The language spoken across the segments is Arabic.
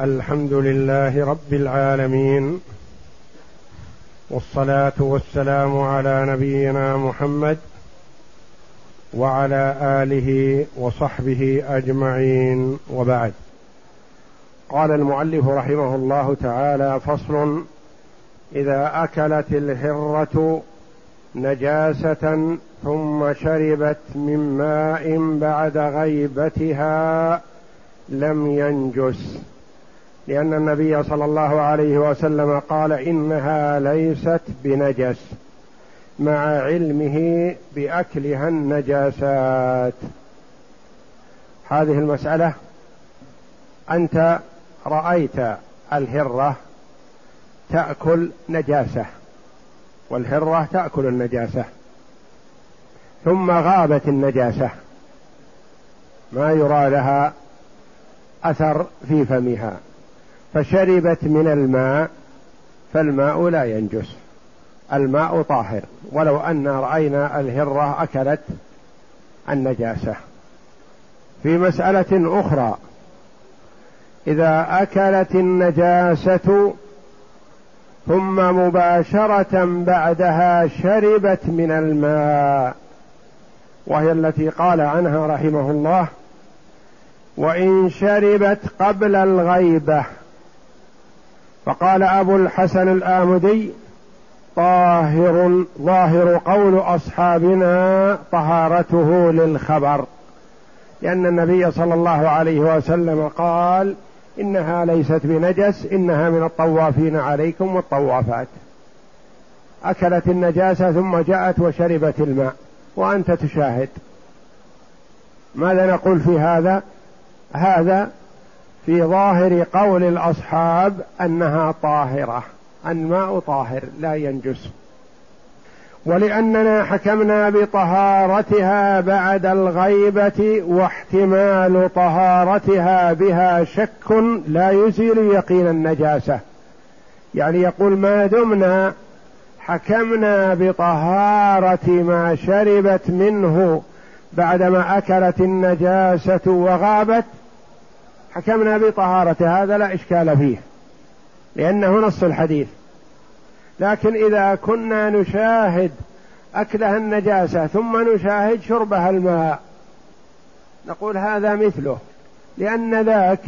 الحمد لله رب العالمين والصلاة والسلام على نبينا محمد وعلى آله وصحبه أجمعين. وبعد قال المؤلف رحمه الله تعالى فصل إذا أكلت الهره نجاسة ثم شربت من ماء بعد غيبتها لم ينجس. لأن النبي صلى الله عليه وسلم قال إنها ليست بنجس مع علمه بأكلها النجاسات. هذه المسألة أنت رأيت الهرة تأكل نجاسة والهرة تأكل النجاسة ثم غابت النجاسة. ما يرى لها أثر في فمها. فشربت من الماء فالماء لا ينجس. الماء طاهر. ولو أن رأينا الهرة أكلت النجاسة. في مسألة أخرى إذا أكلت النجاسة ثم مباشرة بعدها شربت من الماء وهي التي قال عنها رحمه الله وإن شربت قبل الغيبة فقال أبو الحسن الآمدي طاهر ظاهر قول أصحابنا طهارته للخبر. لأن النبي صلى الله عليه وسلم قال إنها ليست بنجس إنها من الطوافين عليكم والطوافات. أكلت النجاسة ثم جاءت وشربت الماء وأنت تشاهد. ماذا نقول في هذا؟ هذا في ظاهر قول الأصحاب أنها طاهرة الماء طاهر لا ينجس. ولأننا حكمنا بطهارتها بعد الغيبة واحتمال طهارتها بها شك لا يزيل يقين النجاسة. يعني يقول ما دمنا حكمنا بطهارة ما شربت منه بعدما أكلت النجاسة وغابت حكمنا بطهارة هذا لا إشكال فيه لأنه نص الحديث. لكن إذا كنا نشاهد أكلها النجاسة ثم نشاهد شربها الماء نقول هذا مثله لأن ذاك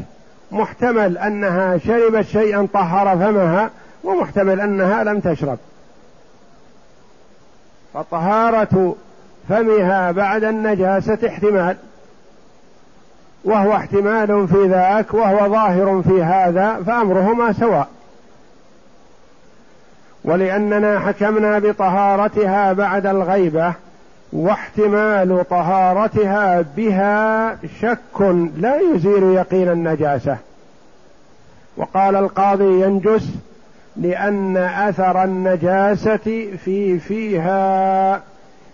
محتمل أنها شربت شيئا طهر فمها ومحتمل أنها لم تشرب. فطهارة فمها بعد النجاسة احتمال. وهو احتمال في ذاك وهو ظاهر في هذا فأمرهما سواء. ولأننا حكمنا بطهارتها بعد الغيبة واحتمال طهارتها بها شك لا يزيل يقين النجاسة. وقال القاضي ينجس لأن أثر النجاسة في فيها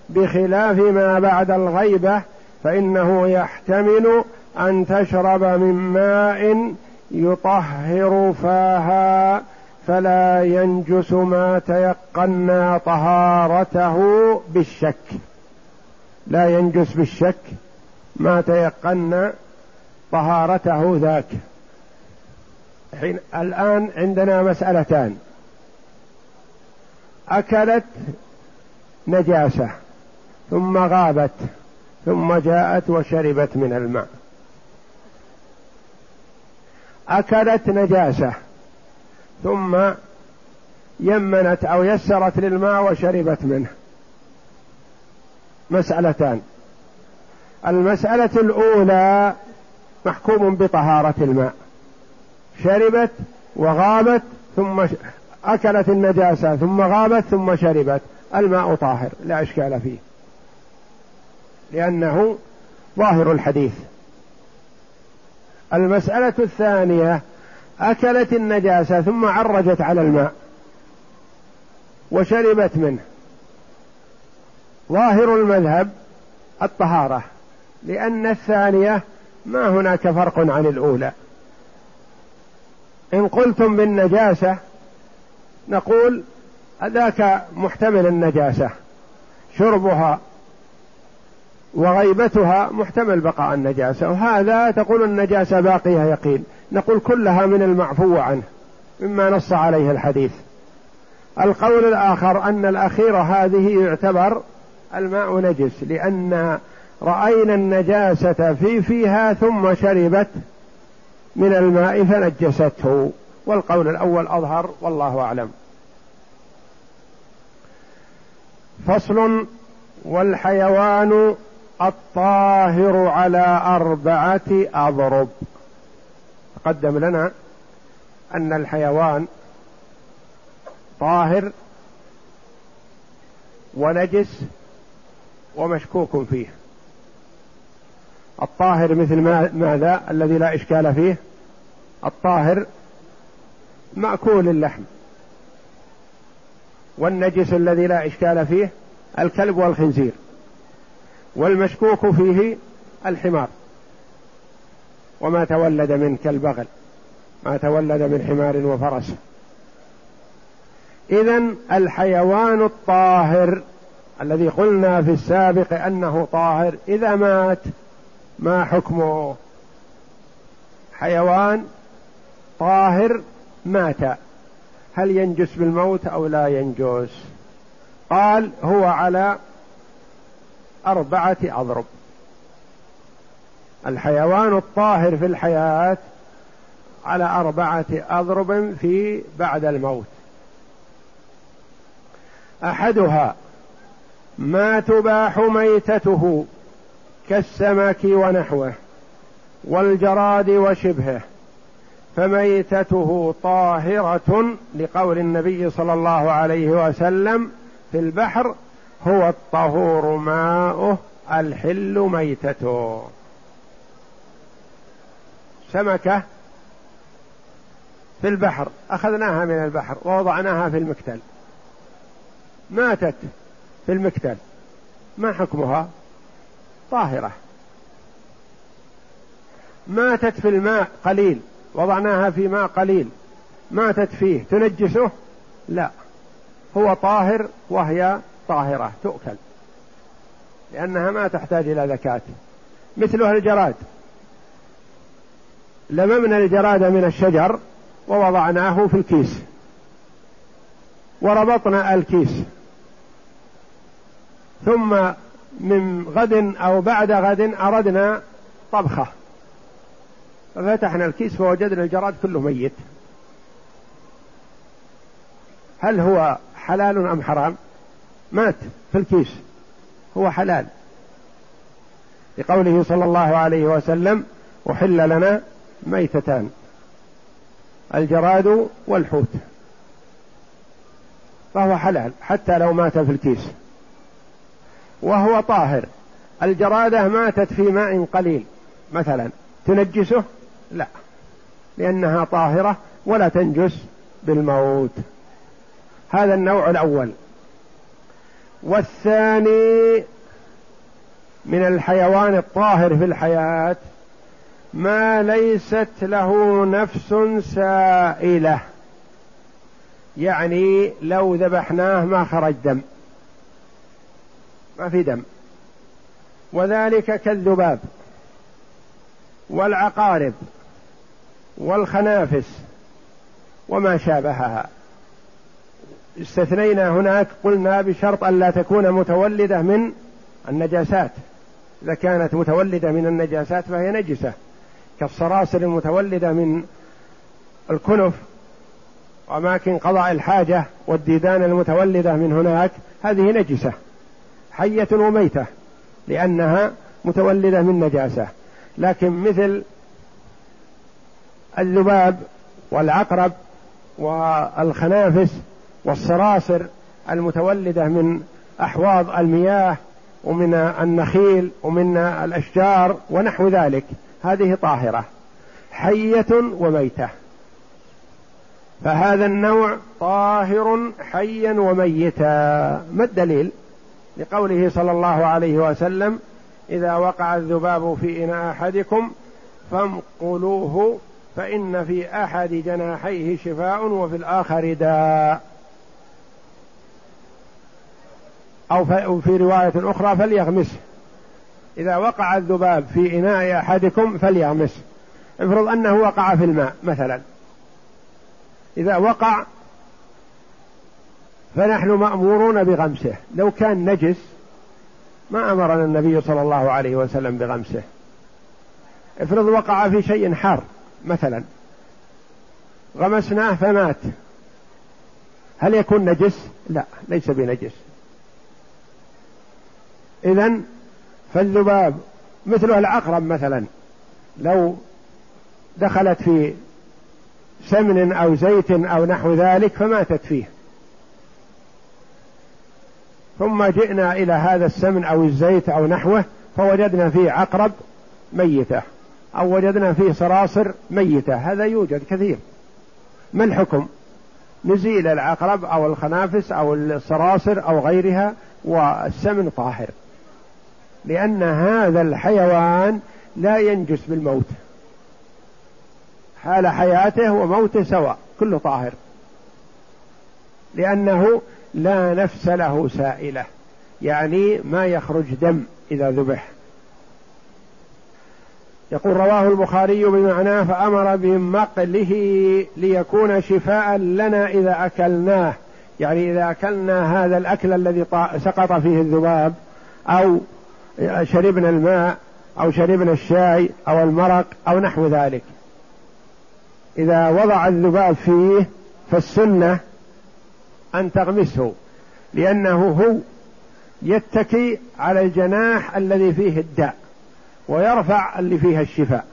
بخلاف ما بعد الغيبة فإنه يحتمل أن تشرب من ماء يطهر فاها فلا ينجس ما تيقنا طهارته بالشك. لا ينجس بالشك ما تيقنا طهارته ذاك. حين الآن عندنا مسألتان. أكلت نجاسة ثم غابت ثم جاءت وشربت من الماء. أكلت نجاسة ثم يمنت أو يسرت للماء وشربت منه. مسألتان. المسألة الأولى محكوم بطهارة الماء. شربت وغابت ثم أكلت النجاسة ثم غابت ثم شربت. الماء طاهر لا إشكال فيه. لأنه ظاهر الحديث. المسألة الثانية أكلت النجاسة ثم عرجت على الماء وشربت منه. ظاهر المذهب الطهارة لأن الثانية ما هناك فرق عن الأولى. إن قلتم بالنجاسة نقول ذاك محتمل النجاسة شربها وغيبتها محتمل بقاء النجاسة. وهذا تقول النجاسة باقية يقين. نقول كلها من المعفو عنه مما نص عليه الحديث. القول الآخر أن الأخيرة هذه يعتبر الماء نجس لأن رأينا النجاسة في فيها ثم شربت من الماء فنجسته. والقول الأول أظهر والله أعلم. فصل والحيوان الطاهر على أربعة أضرب. تقدم لنا أن الحيوان طاهر ونجس ومشكوك فيه. الطاهر مثل ماذا؟ الذي لا إشكال فيه. الطاهر مأكول اللحم. والنجس الذي لا إشكال فيه الكلب والخنزير. والمشكوك فيه الحمار. وما تولد من كالبغل ما تولد من حمار وفرس. إذا الحيوان الطاهر الذي قلنا في السابق أنه طاهر إذا مات ما حكمه؟ حيوان طاهر مات. هل ينجس بالموت أو لا ينجس؟ قال هو على اربعه أضرب. الحيوان الطاهر في الحياة على أربعة أضرب في بعد الموت. أحدها ما تباح ميتته كالسمك ونحوه والجراد وشبهه فميتته طاهرة لقول النبي صلى الله عليه وسلم في البحر هو الطهور ماؤه الحل ميتته. سمكة في البحر أخذناها من البحر ووضعناها في المكتل. ماتت في المكتل. ما حكمها؟ طاهرة. ماتت في الماء قليل وضعناها في ماء قليل. ماتت فيه تنجسه؟ لا. هو طاهر وهي طاهرة تؤكل لأنها ما تحتاج إلى زكاة. مثلها الجراد. لممنا الجراد من الشجر ووضعناه في الكيس. وربطنا الكيس. ثم من غد أو بعد غد أردنا طبخة. ففتحنا الكيس فوجدنا الجراد كله ميت. هل هو حلال أم حرام؟ مات في الكيس. هو حلال. لقوله صلى الله عليه وسلم أحل لنا ميتتان الجراد والحوت. فهو حلال حتى لو مات في الكيس. وهو طاهر. الجرادة ماتت في ماء قليل. مثلا تنجسه؟ لا. لأنها طاهرة ولا تنجس بالموت. هذا النوع الأول. والثاني من الحيوان الطاهر في الحياة ما ليست له نفس سائلة. يعني لو ذبحناه ما خرج دم. ما في دم. وذلك كالذباب والعقارب والخنافس وما شابهها. استثنينا هناك قلنا بشرط أن لا تكون متولدة من النجاسات. إذا كانت متولدة من النجاسات فهي نجسة. كالصراصر المتولدة من الكنف وأماكن قضاء الحاجة والديدان المتولدة من هناك هذه نجسة. حية وميتة لأنها متولدة من نجاسة. لكن مثل الذباب والعقرب والخنافس والصراصر المتولدة من أحواض المياه ومن النخيل ومن الأشجار ونحو ذلك. هذه طاهرة حية وميتة. فهذا النوع طاهر حيا وميتا. ما الدليل؟ لقوله صلى الله عليه وسلم إذا وقع الذباب في اناء أحدكم فانقلوه فإن في أحد جناحيه شفاء وفي الآخر داء. أو في رواية أخرى فليغمسه إذا وقع الذباب في إناء أحدكم فليغمس. افرض أنه وقع في الماء مثلا. إذا وقع فنحن مأمورون بغمسه. لو كان نجس ما أمرنا النبي صلى الله عليه وسلم بغمسه. افرض وقع في شيء حار مثلا. غمسناه فمات. هل يكون نجس؟ لا ليس بنجس. إذا فالذباب مثله العقرب مثلا. لو دخلت في سمن أو زيت أو نحو ذلك فماتت فيه. ثم جئنا إلى هذا السمن أو الزيت أو نحوه فوجدنا فيه عقرب ميتة أو وجدنا فيه صراصر ميتة. هذا يوجد كثير. ما الحكم؟ نزيل العقرب أو الخنافس أو الصراصر أو غيرها والسمن طاهر. لأن هذا الحيوان لا ينجس بالموت. حال حياته وموته سواء كله طاهر. لأنه لا نفس له سائلة. يعني ما يخرج دم إذا ذبح. يقول رواه البخاري بمعناه فأمر بمقله ليكون شفاء لنا إذا أكلناه. يعني إذا أكلنا هذا الأكل الذي سقط فيه الذباب أو شربنا الماء أو شربنا الشاي أو المرق أو نحو ذلك. إذا وضع الذباب فيه فالسنة أن تغمسه لأنه هو يتكي على الجناح الذي فيه الداء ويرفع اللي فيها الشفاء.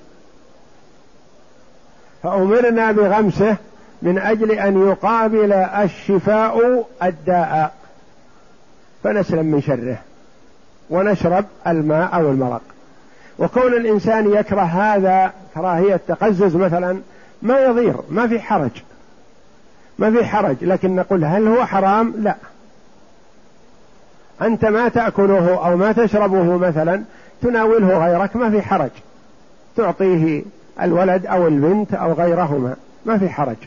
فأمرنا بغمسه من أجل أن يقابل الشفاء الداء. فنسلم من شره. ونشرب الماء أو المرق. وكون الإنسان يكره هذا كراهية تقزز مثلا ما يضير ما في حرج. ما في حرج لكن نقول هل هو حرام؟ لا. أنت ما تأكله أو ما تشربه مثلا تناوله غيرك ما في حرج. تعطيه الولد أو البنت أو غيرهما ما في حرج.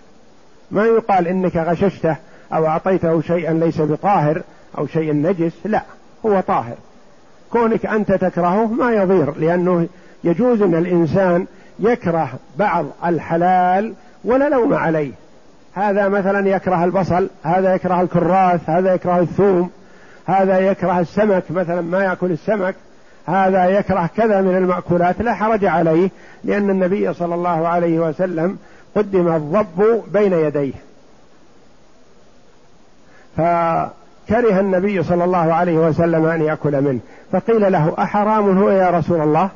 ما يقال إنك غششته أو أعطيته شيئا ليس بطاهر أو شيء نجس لا هو طاهر. كونك أنت تكرهه ما يضير لأنه يجوز أن الإنسان يكره بعض الحلال ولا لوم عليه. هذا مثلا يكره البصل هذا يكره الكراث هذا يكره الثوم هذا يكره السمك مثلا ما يأكل السمك هذا يكره كذا من المأكولات لا حرج عليه لأن النبي صلى الله عليه وسلم قدم الضب بين يديه. فكره النبي صلى الله عليه وسلم أن يأكل منه. فقيل له أحرام هو يا رسول الله؟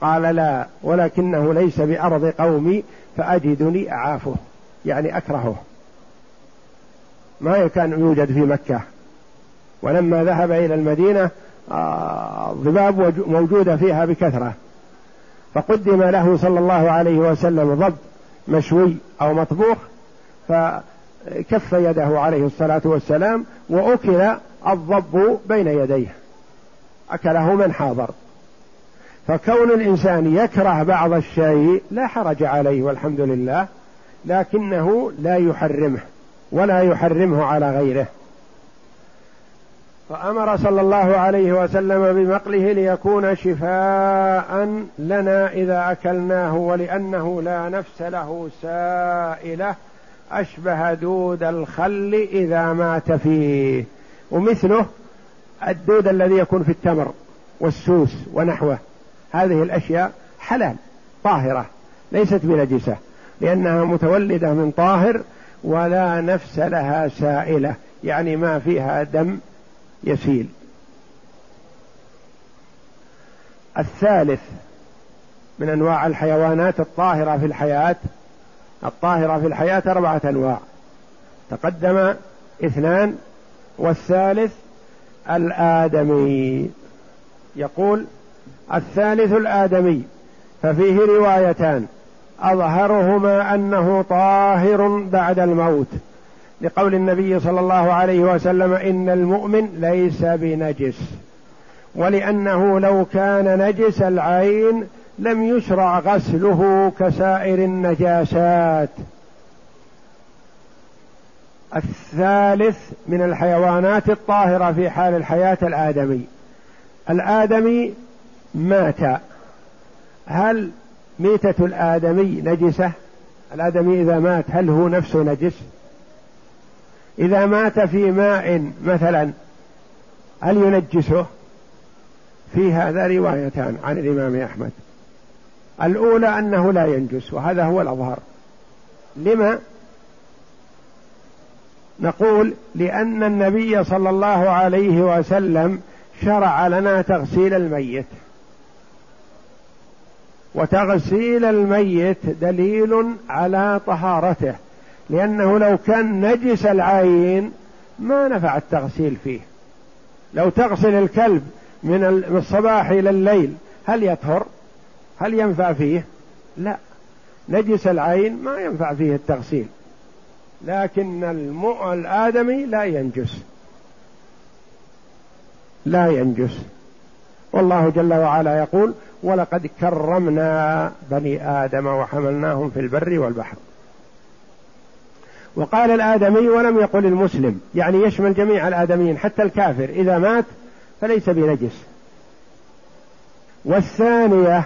قال لا ولكنه ليس بأرض قومي فأجدني أعافه يعني أكرهه. ما كان يوجد في مكة. ولما ذهب إلى المدينة آه موجودة فيها بكثرة. فقدم له صلى الله عليه وسلم ضب مشوي أو مطبوخ فكف يده عليه الصلاة والسلام وأكل الضب بين يديه. أكله من حاضر. فكون الإنسان يكره بعض الشيء لا حرج عليه والحمد لله لكنه لا يحرمه ولا يحرمه على غيره. فأمر صلى الله عليه وسلم بمقله ليكون شفاء لنا إذا أكلناه ولأنه لا نفس له سائلة. أشبه دود الخل إذا مات فيه. ومثله الدود الذي يكون في التمر والسوس ونحوه. هذه الأشياء حلال طاهرة ليست بنجسة لأنها متولدة من طاهر ولا نفس لها سائلة يعني ما فيها دم يسيل. الثالث من أنواع الحيوانات الطاهرة في الحياة الطاهرة في الحياة أربعة أنواع. تقدم اثنان والثالث الآدمي. يقول الثالث الآدمي ففيه روايتان. أظهرهما أنه طاهر بعد الموت. لقول النبي صلى الله عليه وسلم إن المؤمن ليس بنجس. ولأنه لو كان نجس العين لم يشرع غسله كسائر النجاسات. الثالث من الحيوانات الطاهرة في حال الحياة الآدمي. الآدمي مات. هل ميتة الآدمي نجسة؟ الآدمي إذا مات هل هو نفسه نجس؟ إذا مات في ماء مثلا هل ينجسه؟ في هذا روايتان عن الإمام أحمد. الأولى أنه لا ينجس وهذا هو الأظهر. لما؟ نقول لأن النبي صلى الله عليه وسلم شرع لنا تغسيل الميت. وتغسيل الميت دليل على طهارته لأنه لو كان نجس العين ما نفع التغسيل فيه. لو تغسل الكلب من الصباح إلى الليل هل يطهر؟ هل ينفع فيه؟ لا. نجس العين ما ينفع فيه التغسيل. لكن المؤ الآدمي لا ينجس. لا ينجس. والله جل وعلا يقول ولقد كرمنا بني آدم وحملناهم في البر والبحر. وقال الآدمي ولم يقل المسلم يعني يشمل جميع الآدميين حتى الكافر. إذا مات فليس بنجس. والثانية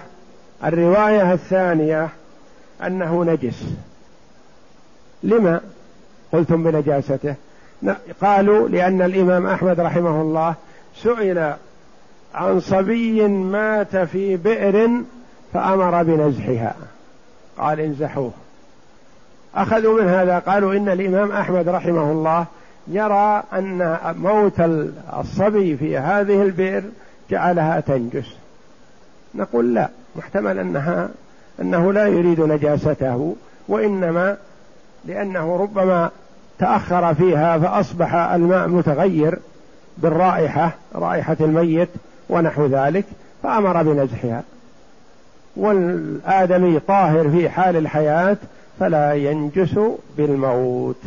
الرواية الثانية أنه نجس. لما قلتم بنجاسته؟ قالوا لأن الإمام أحمد رحمه الله سئل عن صبي مات في بئر فأمر بنزحها. قال انزحوه. أخذوا من هذا قالوا إن الإمام أحمد رحمه الله يرى أن موت الصبي في هذه البئر جعلها تنجس. نقول لا. محتمل أنها أنه لا يريد نجاسته وإنما لأنه ربما تأخر فيها فأصبح الماء متغير بالرائحة رائحة الميت ونحو ذلك فأمر بنزحها. والآدمي طاهر في حال الحياة فلا ينجس بالموت.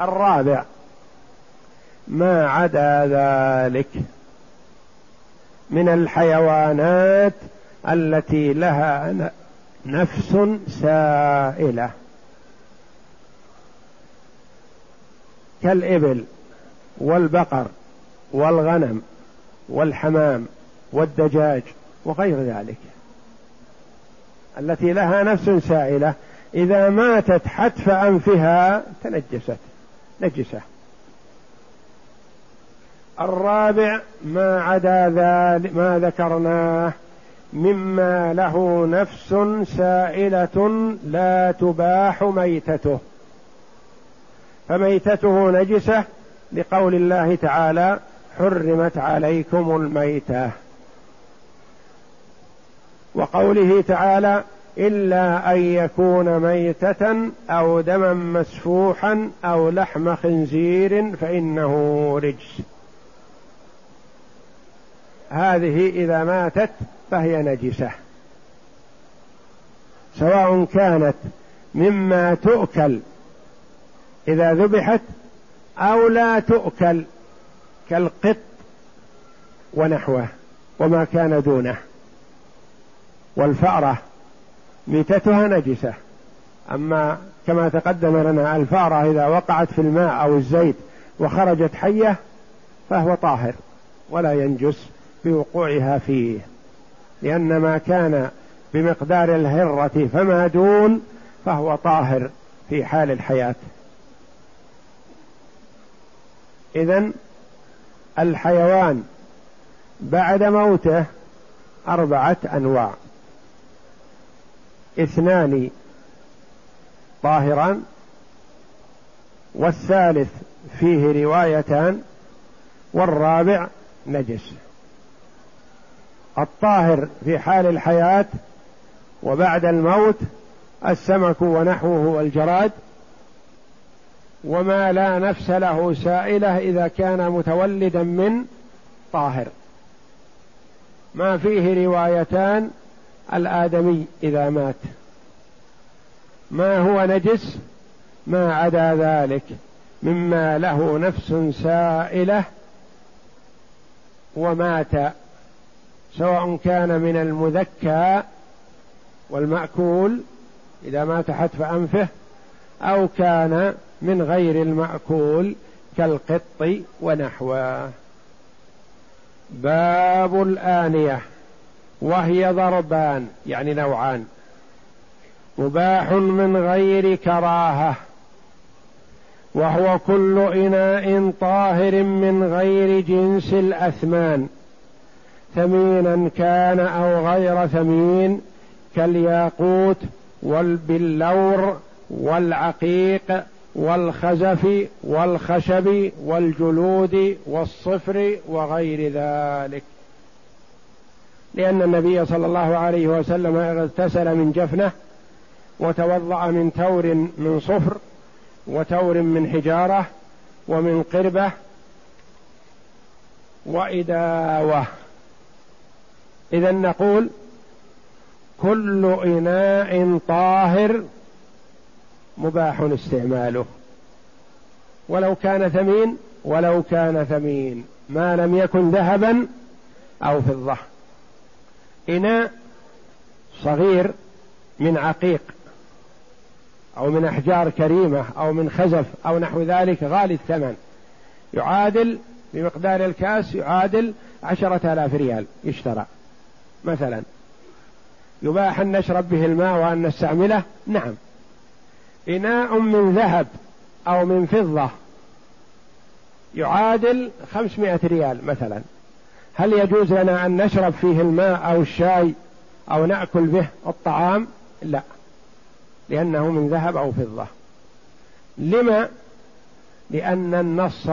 الرابع ما عدا ذلك. من الحيوانات التي لها نفس سائلة. كالإبل والبقر والغنم والحمام والدجاج وغير ذلك. التي لها نفس سائلة. إذا ماتت حتف أنفها تنجست. نجسة. الرابع ما عدا ذلك ما ذكرناه مما له نفس سائلة لا تباح ميتته. فميتته نجسة لقول الله تعالى حرمت عليكم الميتة. وقوله تعالى إلا أن يكون ميتة أو دما مسفوحا أو لحم خنزير فإنه رجس. هذه إذا ماتت فهي نجسة. سواء كانت مما تؤكل إذا ذبحت أو لا تؤكل كالقط ونحوه وما كان دونه. والفأرة ميتتها نجسة. أما كما تقدم لنا الفأرة إذا وقعت في الماء أو الزيت وخرجت حية فهو طاهر ولا ينجس. بوقوعها فيه. لأن ما كان بمقدار الهرة فما دون فهو طاهر في حال الحياة. إذا الحيوان بعد موته أربعة أنواع. اثنان طاهران والثالث فيه روايتان والرابع نجس. الطاهر في حال الحياة وبعد الموت السمك ونحوه والجراد وما لا نفس له سائلة إذا كان متولدا من طاهر. ما فيه روايتان الآدمي إذا مات. ما هو نجس؟ ما عدا ذلك. مما له نفس سائلة ومات سواء كان من المذكى والمأكول إذا مات حتف أنفه أو كان من غير المأكول كالقط ونحوه. باب الآنية وهي ضربان يعني نوعان. مباح من غير كراهة وهو كل إناء طاهر من غير جنس الأثمان. ثمينا كان أو غير ثمين كالياقوت والبلور والعقيق والخزف والخشب والجلود والصفر وغير ذلك. لأن النبي صلى الله عليه وسلم اغتسل من جفنة وتوضأ من تور من صفر وتور من حجارة ومن قربة وإداوة. إذا نقول كل إناء طاهر مباح استعماله. ولو كان ثمين ولو كان ثمين. ما لم يكن ذهبا أو فضة. إناء صغير من عقيق أو من أحجار كريمة أو من خزف أو نحو ذلك غالي الثمن. يعادل بمقدار الكأس يعادل عشرة آلاف ريال. يشترى مثلا. يباح أن نشرب به الماء وأن نستعمله؟ نعم. إناء من ذهب أو من فضة يعادل خمسمائة ريال مثلا. هل يجوز لنا أن نشرب فيه الماء أو الشاي أو نأكل به الطعام؟ لا. لأنه من ذهب أو فضة. لما؟ لأن النص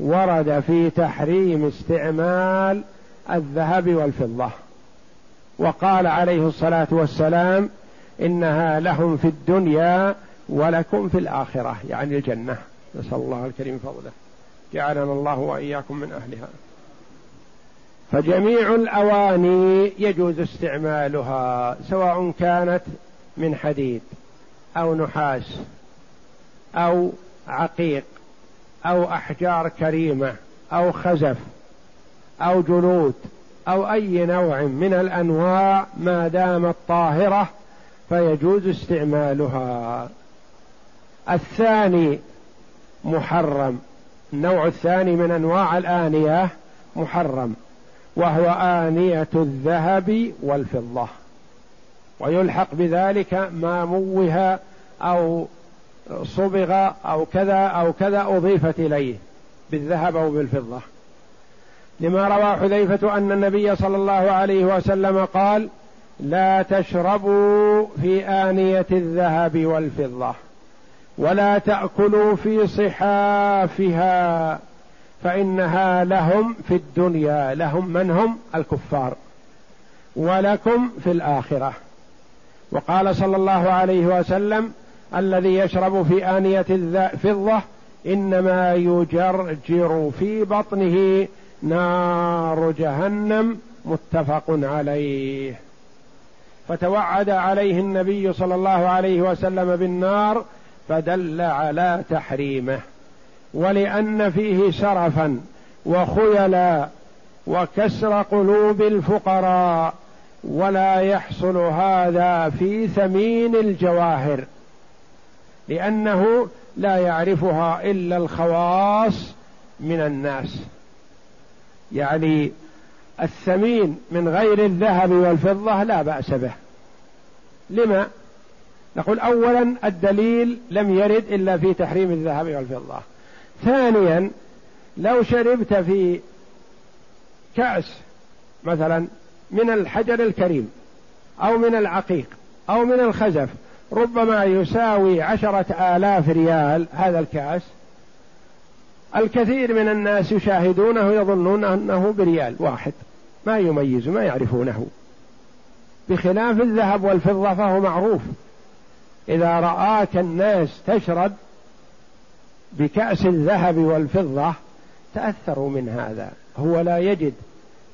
ورد في تحريم استعمال الذهب والفضة. وقال عليه الصلاة والسلام إنها لهم في الدنيا ولكم في الآخرة يعني الجنة. نسأل الله الكريم فضله. جعلنا الله وإياكم من أهلها. فجميع الأواني يجوز استعمالها سواء كانت من حديد أو نحاس أو عقيق أو أحجار كريمة أو خزف أو جلود أو أي نوع من الأنواع ما دامت طاهره فيجوز استعمالها. الثاني محرم. النوع الثاني من أنواع الآنية محرم وهو آنية الذهب والفضة. ويلحق بذلك ما موه أو صبغ أو كذا أو كذا أضيفت إليه بالذهب أو بالفضة. لما روى حذيفة أن النبي صلى الله عليه وسلم قال لا تشربوا في آنية الذهب والفضة ولا تأكلوا في صحافها فإنها لهم في الدنيا. لهم من هم? الكفار. ولكم في الآخرة. وقال صلى الله عليه وسلم الذي يشرب في آنية الفضة إنما يجرجر في بطنه نار جهنم متفق عليه. فتوعد عليه النبي صلى الله عليه وسلم بالنار فدل على تحريمه. ولأن فيه سرفا وخيلا وكسر قلوب الفقراء ولا يحصل هذا في ثمين الجواهر لأنه لا يعرفها إلا الخواص من الناس. يعني الثمين من غير الذهب والفضة لا بأس به. لما؟ نقول اولا الدليل لم يرد إلا في تحريم الذهب والفضة. ثانيا لو شربت في كأس مثلا من الحجر الكريم أو من العقيق أو من الخزف ربما يساوي عشرة آلاف ريال هذا الكأس الكثير من الناس يشاهدونه يظنون أنه بريال واحد. ما يميز ما يعرفونه. بخلاف الذهب والفضة فهو معروف. إذا رآك الناس تشرب بكأس الذهب والفضة تأثروا من هذا. هو لا يجد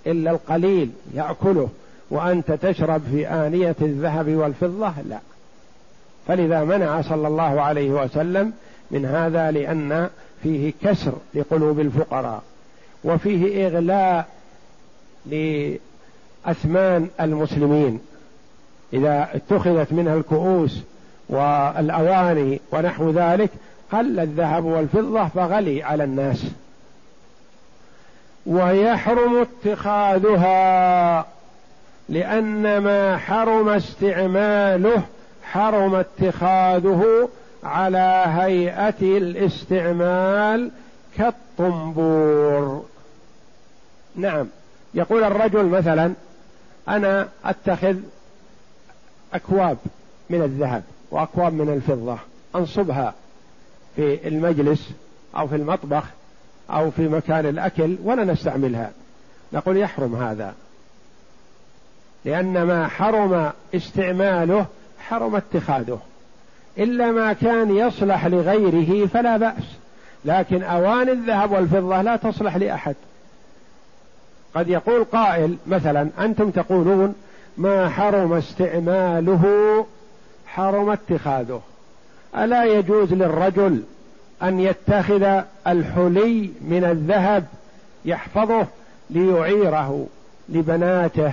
إلا القليل يأكله وأنت تشرب في آنية الذهب والفضة لا. فلذا منع صلى الله عليه وسلم من هذا لأن فيه كسر لقلوب الفقراء وفيه إغلاء لأثمان المسلمين. إذا اتخذت منها الكؤوس والأواني ونحو ذلك قل الذهب والفضة فغلي على الناس. ويحرم اتخاذها لأن ما حرم استعماله حرم اتخاذه على هيئة الاستعمال كالطنبور. نعم. يقول الرجل مثلا أنا أتخذ أكواب من الذهب وأكواب من الفضة أنصبها في المجلس أو في المطبخ أو في مكان الأكل ولا نستعملها. نقول يحرم هذا لأن ما حرم استعماله حرم اتخاذه. إلا ما كان يصلح لغيره فلا بأس. لكن اواني الذهب والفضة لا تصلح لأحد. قد يقول قائل مثلا أنتم تقولون ما حرم استعماله؟ حرم اتخاذه. ألا يجوز للرجل أن يتخذ الحلي من الذهب يحفظه ليعيره لبناته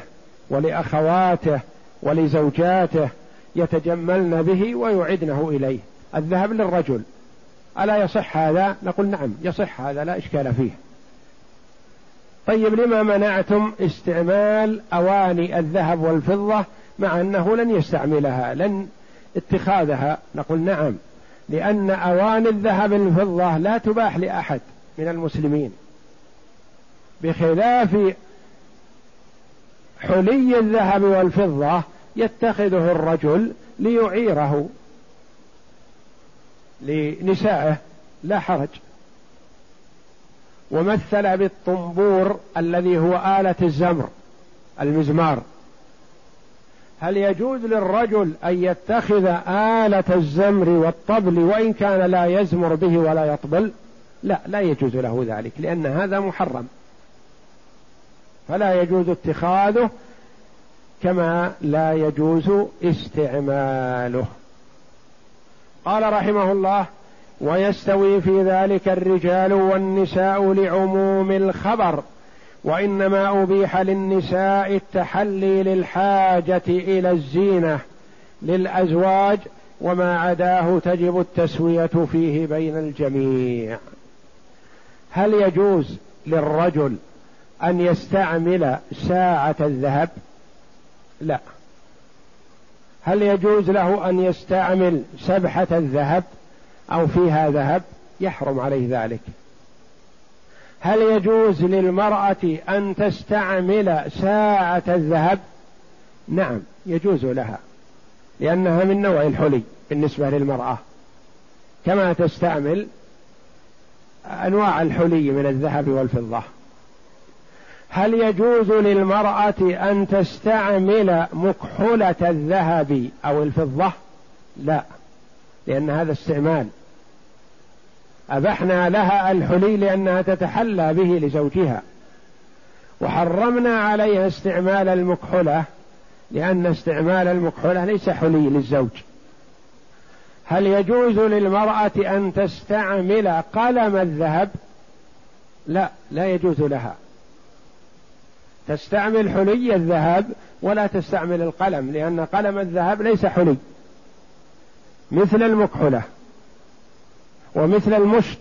ولأخواته ولزوجاته يتجملن به ويعدنه إليه. الذهب للرجل. ألا يصح هذا؟ نقول نعم يصح هذا لا إشكال فيه. طيب لما منعتم استعمال أواني الذهب والفضة مع أنه لن يستعملها لن اتخاذها؟ نقول نعم لأن أواني الذهب والفضة لا تباح لأحد من المسلمين. بخلاف حلي الذهب والفضة يتخذه الرجل ليعيره لنسائه لا حرج. ومثل بالطنبور الذي هو آلة الزمر المزمار. هل يجوز للرجل أن يتخذ آلة الزمر والطبل وإن كان لا يزمر به ولا يطبل؟ لا لا يجوز له ذلك لأن هذا محرم. فلا يجوز اتخاذه كما لا يجوز استعماله. قال رحمه الله ويستوي في ذلك الرجال والنساء لعموم الخبر وإنما أبيح للنساء التحلي للحاجة إلى الزينة للأزواج وما عداه تجب التسوية فيه بين الجميع. هل يجوز للرجل أن يستعمل ساعة الذهب؟ لا. هل يجوز له أن يستعمل سبحة الذهب أو فيها ذهب؟ يحرم عليه ذلك. هل يجوز للمرأة أن تستعمل ساعة الذهب؟ نعم يجوز لها لأنها من نوع الحلي بالنسبة للمرأة. كما تستعمل أنواع الحلي من الذهب والفضة. هل يجوز للمرأة أن تستعمل مكحلة الذهب أو الفضة؟ لا، لأن هذا استعمال. أبحنا لها الحلي لأنها تتحلى به لزوجها. وحرمنا عليها استعمال المكحلة لأن استعمال المكحلة ليس حلي للزوج. هل يجوز للمرأة أن تستعمل قلم الذهب؟ لا، لا يجوز لها. تستعمل حلي الذهب ولا تستعمل القلم لأن قلم الذهب ليس حلي. مثل المكحلة ومثل المشط.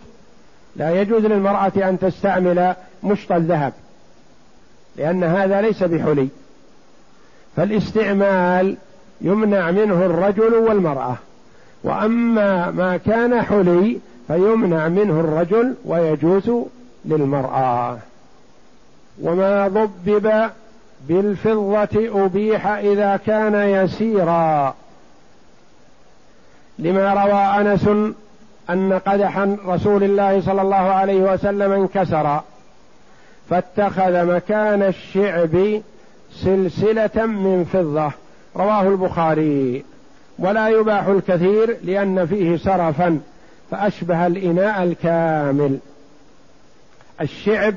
لا يجوز للمرأة أن تستعمل مشط الذهب لأن هذا ليس بحلي. فالاستعمال يمنع منه الرجل والمرأة. وأما ما كان حلي فيمنع منه الرجل ويجوز للمرأة. وما ضبب بالفضة أبيح إذا كان يسيرا. لما روى أنس أن قدح رسول الله صلى الله عليه وسلم انكسر فاتخذ مكان الشعب سلسلة من فضة. رواه البخاري. ولا يباح الكثير لأن فيه سرفا فأشبه الإناء الكامل. الشعب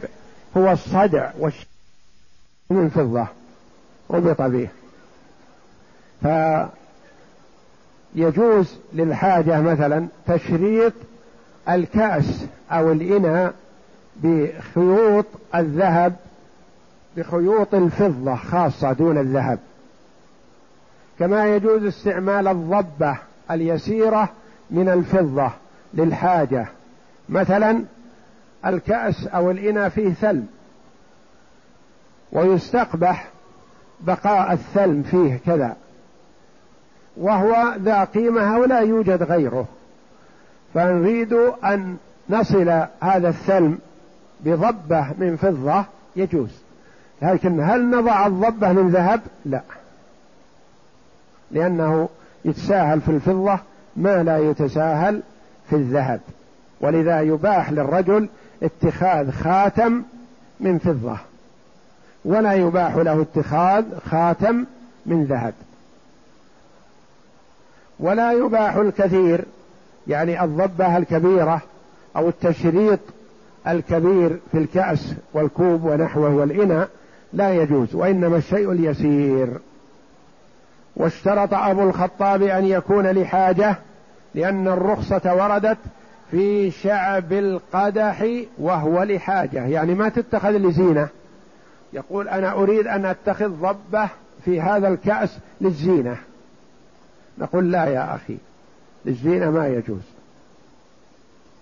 هو الصدع والش... من فضة ربط به. فيجوز للحاجة مثلا تشريط الكأس أو الإناء بخيوط الذهب بخيوط الفضة خاصة دون الذهب. كما يجوز استعمال الضبة اليسيرة من الفضة للحاجة. مثلا الكأس أو الإناء فيه ثلم ويستقبح بقاء الثلم فيه كذا. وهو ذا قيمة ولا يوجد غيره. فنريد أن نصل هذا الثلم بضبة من فضة يجوز. لكن هل نضع الضبة من ذهب؟ لا. لأنه يتساهل في الفضة ما لا يتساهل في الذهب. ولذا يباح للرجل اتخاذ خاتم من فضة ولا يباح له اتخاذ خاتم من ذهب. ولا يباح الكثير يعني الضبة الكبيرة أو التشريط الكبير في الكأس والكوب ونحوه والإناء لا يجوز وإنما الشيء اليسير. واشترط أبو الخطاب أن يكون لحاجة لأن الرخصة وردت في شعب القدح وهو لحاجة. يعني ما تتخذ لزينة. يقول أنا أريد أن أتخذ ضبة في هذا الكأس للزينة. نقول لا يا أخي للزينة ما يجوز.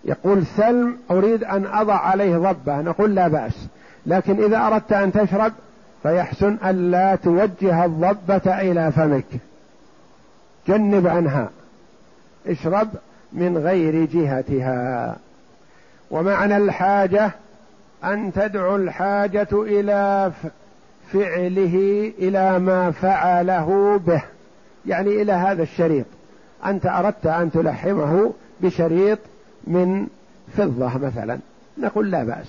يقول ثلم أريد أن أضع عليه ضبة نقول لا بأس. لكن إذا أردت أن تشرب فيحسن ألا توجه الضبة إلى فمك. جنب عنها. اشرب من غير جهتها. ومعنى الحاجة أن تدعو الحاجة إلى فعله إلى ما فعله به. يعني إلى هذا الشريط. أنت أردت أن تلحمه بشريط من فضة مثلا. نقول لا بأس.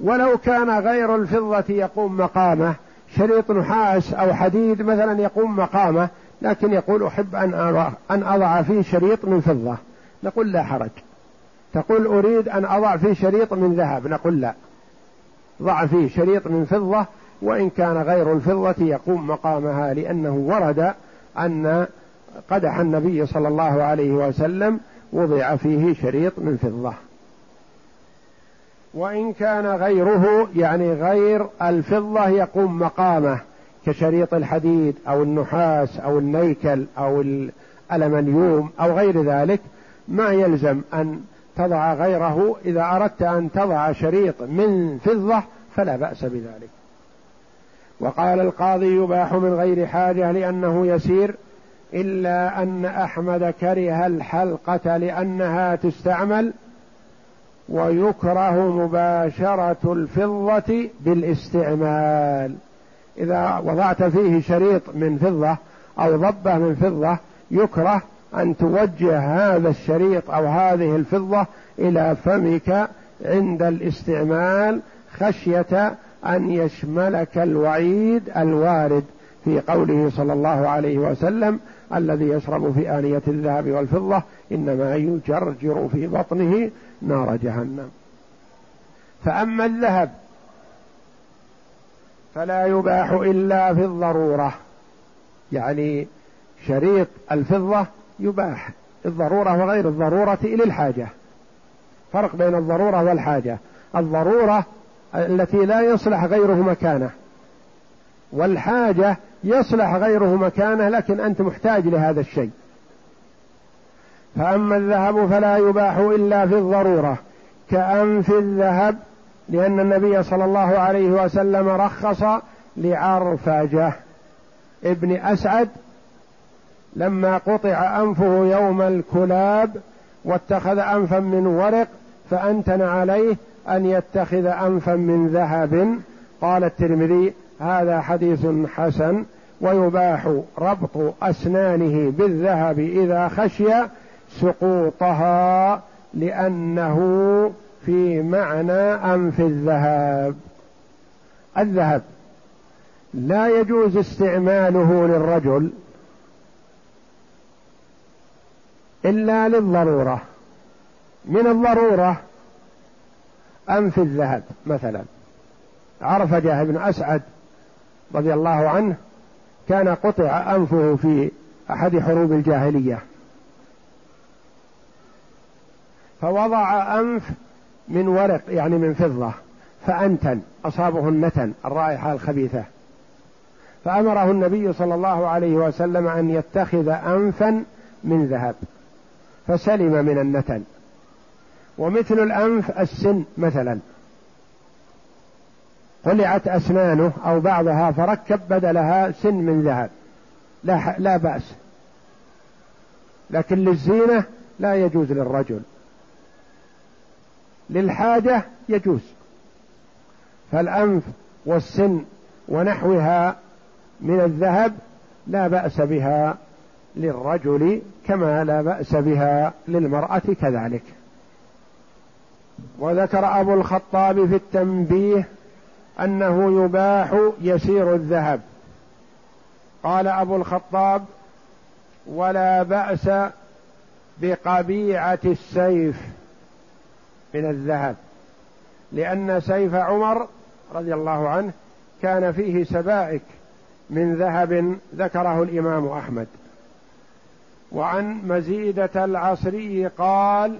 ولو كان غير الفضة يقوم مقامه شريط نحاس أو حديد مثلا يقوم مقامه لكن يقول أحب أن أن أضع فيه شريط من فضة. نقول لا حرج. تقول أريد أن أضع فيه شريط من ذهب نقول لا. ضع فيه شريط من فضة وإن كان غير الفضة يقوم مقامها لأنه ورد أن قدح النبي صلى الله عليه وسلم وضع فيه شريط من فضة. وإن كان غيره يعني غير الفضة يقوم مقامه كشريط الحديد أو النحاس أو النيكل أو الألمنيوم أو غير ذلك ما يلزم أن تضع غيره إذا أردت أن تضع شريط من فضة فلا بأس بذلك. وقال القاضي يباح من غير حاجة لأنه يسير إلا أن أحمد كره الحلقة لأنها تستعمل ويكره مباشرة الفضة بالاستعمال. إذا وضعت فيه شريط من فضة أو ضبة من فضة يكره أن توجه هذا الشريط أو هذه الفضة إلى فمك عند الاستعمال خشية أن يشملك الوعيد الوارد في قوله صلى الله عليه وسلم الذي يشرب في آنية الذهب والفضة إنما يجرجر في بطنه نار جهنم. فأما الذهب فلا يباح إلا في الضرورة يعني شريط الفضة يباح الضرورة وغير الضرورة للحاجة فرق بين الضرورة والحاجة. الضرورة التي لا يصلح غيره مكانه والحاجة يصلح غيره مكانه لكن أنت محتاج لهذا الشيء. فأما الذهب فلا يباح إلا في الضرورة. كأنف الذهب لأن النبي صلى الله عليه وسلم رخص لعرفجة. ابن أسعد لما قطع أنفه يوم الكلاب واتخذ أنفا من ورق فأنتن عليه أن يتخذ أنفا من ذهب. قال الترمذي هذا حديث حسن ويباح ربط أسنانه بالذهب إذا خشي سقوطها لأنه في معنى أنف الذهب. الذهب لا يجوز استعماله للرجل إلا للضرورة. من الضرورة أنف الذهب مثلا. عرفجة بن أسعد رضي الله عنه كان قطع أنفه في أحد حروب الجاهلية. فوضع أنف من ورق يعني من فضة فأنتن أصابه النتن الرائحة الخبيثة. فأمره النبي صلى الله عليه وسلم أن يتخذ أنفا من ذهب. فسلم من النتن ومثل الأنف السن مثلا. قلعت أسنانه أو بعضها فركب بدلها سن من ذهب. لا, لا بأس. لكن للزينة لا يجوز للرجل. للحاجة يجوز. فالأنف والسن ونحوها من الذهب لا بأس بها. للرجل كما لا بأس بها للمرأة كذلك. وذكر أبو الخطاب في التنبيه أنه يباح يسير الذهب. قال أبو الخطاب ولا بأس بقبيعة السيف من الذهب لأن سيف عمر رضي الله عنه كان فيه سبائك من ذهب ذكره الإمام أحمد. وعن مزيدة العصري قال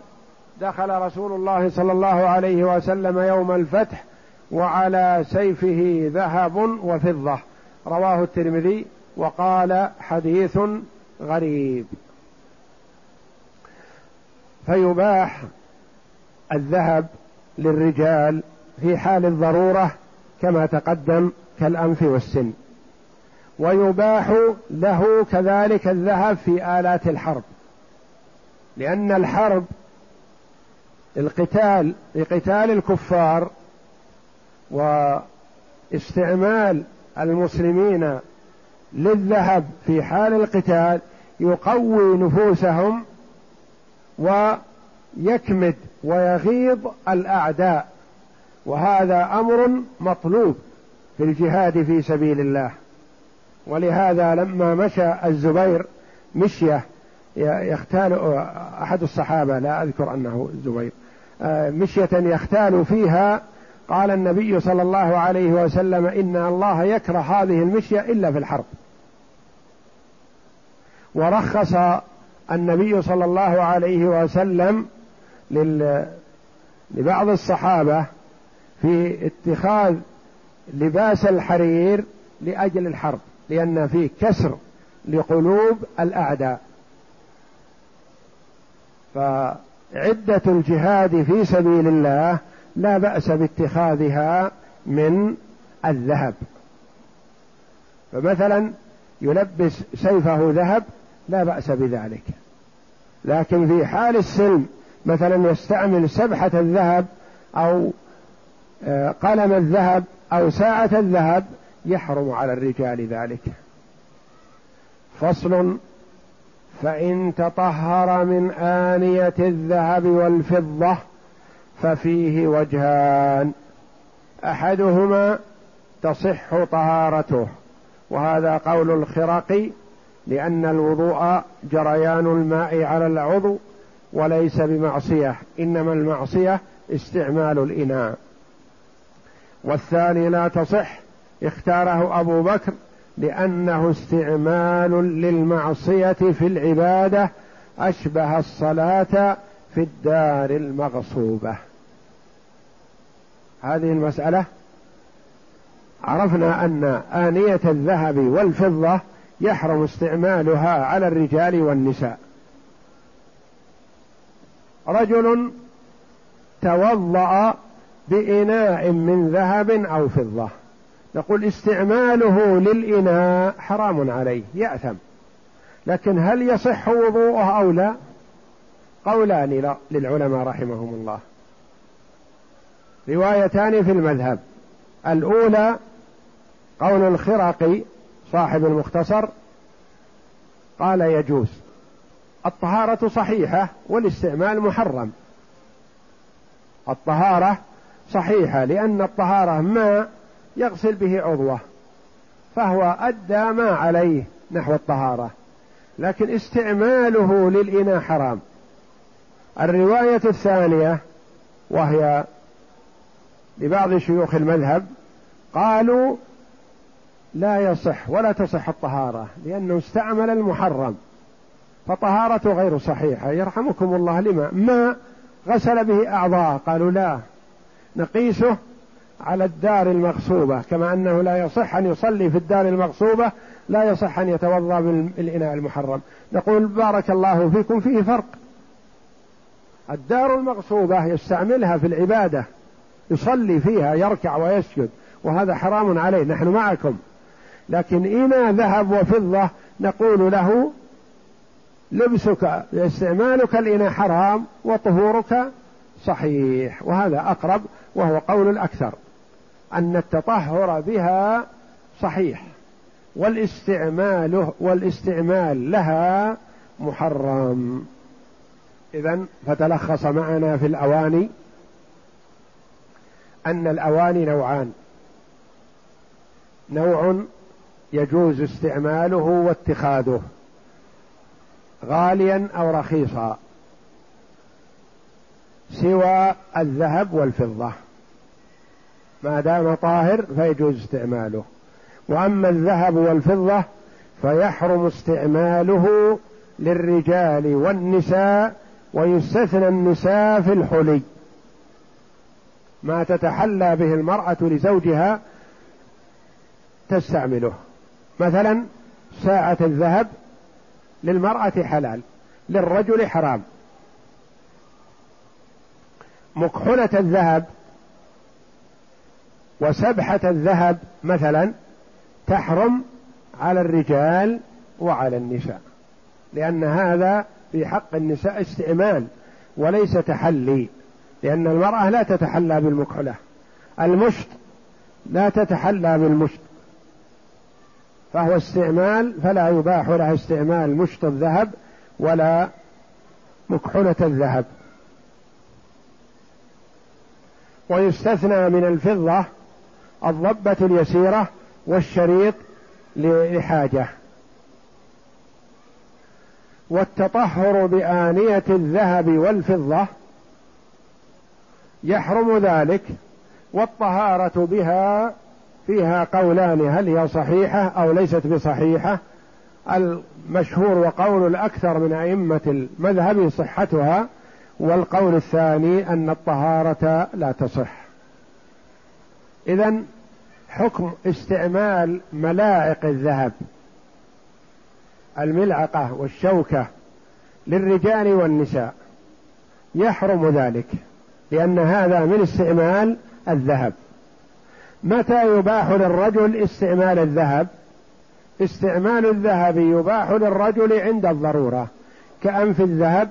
دخل رسول الله صلى الله عليه وسلم يوم الفتح وعلى سيفه ذهب وفضة. رواه الترمذي وقال حديث غريب. فيباح الذهب للرجال في حال الضرورة كما تقدم كالأنف والسن. ويباح له كذلك الذهب في آلات الحرب. لأن الحرب القتال لقتال الكفار واستعمال المسلمين للذهب في حال القتال يقوي نفوسهم ويكمد ويغيظ الأعداء. وهذا أمر مطلوب في الجهاد في سبيل الله. ولهذا لما مشى الزبير مشية يختال أحد الصحابة لا أذكر أنه الزبير آه، مشية يختال فيها قال النبي صلى الله عليه وسلم إن الله يكره هذه المشية إلا في الحرب. ورخص النبي صلى الله عليه وسلم لبعض الصحابة في اتخاذ لباس الحرير لأجل الحرب. لأن فيه كسر لقلوب الأعداء. فعدة الجهاد في سبيل الله لا بأس باتخاذها من الذهب. فمثلا يلبس سيفه ذهب لا بأس بذلك. لكن في حال السلم مثلا يستعمل سبحة الذهب أو آه، قلم الذهب أو ساعة الذهب يحرم على الرجال ذلك. فصل فإن تطهر من آنية الذهب والفضة ففيه وجهان. أحدهما تصح طهارته وهذا قول الخرقي لأن الوضوء جريان الماء على العضو وليس بمعصية إنما المعصية استعمال الإناء. والثاني لا تصح اختاره أبو بكر لأنه استعمال للمعصية في العبادة أشبه الصلاة في الدار المغصوبة. هذه المسألة عرفنا أن آنية الذهب والفضة يحرم استعمالها على الرجال والنساء. رجل توضأ بإناء من ذهب أو فضة. نقول استعماله للإناء حرام عليه يأثم. لكن هل يصح وضوءه أو لا؟ قولان للعلماء رحمهم الله. روايتان في المذهب. الأولى قول الخرقي صاحب المختصر قال يجوز. الطهارة صحيحة والاستعمال محرم. الطهارة صحيحة لأن الطهارة ماء يغسل به عضوه فهو أدى ما عليه نحو الطهارة لكن استعماله للإناء حرام. الرواية الثانية وهي لبعض شيوخ المذهب قالوا لا يصح ولا تصح الطهارة لأنه استعمل المحرم فطهارته غير صحيحة. يرحمكم الله لما؟ ما غسل به أعضاء؟ قالوا لا نقيسه على الدار المغصوبة كما أنه لا يصح أن يصلي في الدار المغصوبة لا يصح أن يتوضأ بالإناء المحرم. نقول بارك الله فيكم فيه فرق. الدار المغصوبة يستعملها في العبادة يصلي فيها يركع ويسجد وهذا حرام عليه نحن معكم. لكن إن ذهب وفضة نقول له لبسك استعمالك الإناء حرام وطهورك صحيح وهذا أقرب وهو قول الأكثر. أن التطهر بها صحيح والاستعمال والاستعمال لها محرم. إذا فتلخص معنا في الأواني أن الأواني نوعان. نوع يجوز استعماله واتخاذه غاليا أو رخيصا سوى الذهب والفضة. ما دام طاهر فيجوز استعماله. وأما الذهب والفضة فيحرم استعماله للرجال والنساء ويستثنى النساء في الحلي. ما تتحلى به المرأة لزوجها تستعمله. مثلا ساعة الذهب للمرأة حلال للرجل حرام. مكحلة الذهب وسبحة الذهب مثلا تحرم على الرجال وعلى النساء لأن هذا في حق النساء استعمال وليس تحلي لأن المرأة لا تتحلى بالمكحلة المشط لا تتحلى بالمشط فهو استعمال فلا يباح له استعمال مشط الذهب ولا مكحلة الذهب. ويستثنى من الفضة الضبة اليسيرة والشريط لحاجة. والتطهر بآنية الذهب والفضة يحرم ذلك والطهارة بها فيها قولان هل هي صحيحة أو ليست بصحيحة؟ المشهور وقول الأكثر من أئمة المذهب صحتها والقول الثاني أن الطهارة لا تصح. إذا حكم استعمال ملائق الذهب الملعقة والشوكة للرجال والنساء يحرم ذلك لأن هذا من استعمال الذهب. متى يباح للرجل استعمال الذهب؟ استعمال الذهب يباح للرجل عند الضرورة كأنف الذهب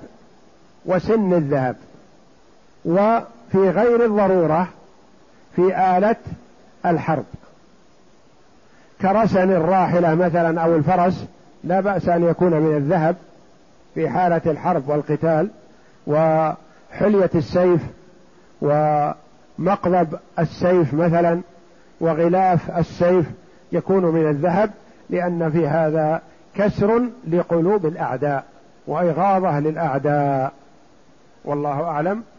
وسن الذهب وفي غير الضرورة في آلة الحرب. كرسن الراحلة مثلا أو الفرس لا بأس أن يكون من الذهب في حالة الحرب والقتال وحلية السيف ومقضب السيف مثلا وغلاف السيف يكون من الذهب لأن في هذا كسر لقلوب الأعداء وإغاظة للأعداء. والله أعلم.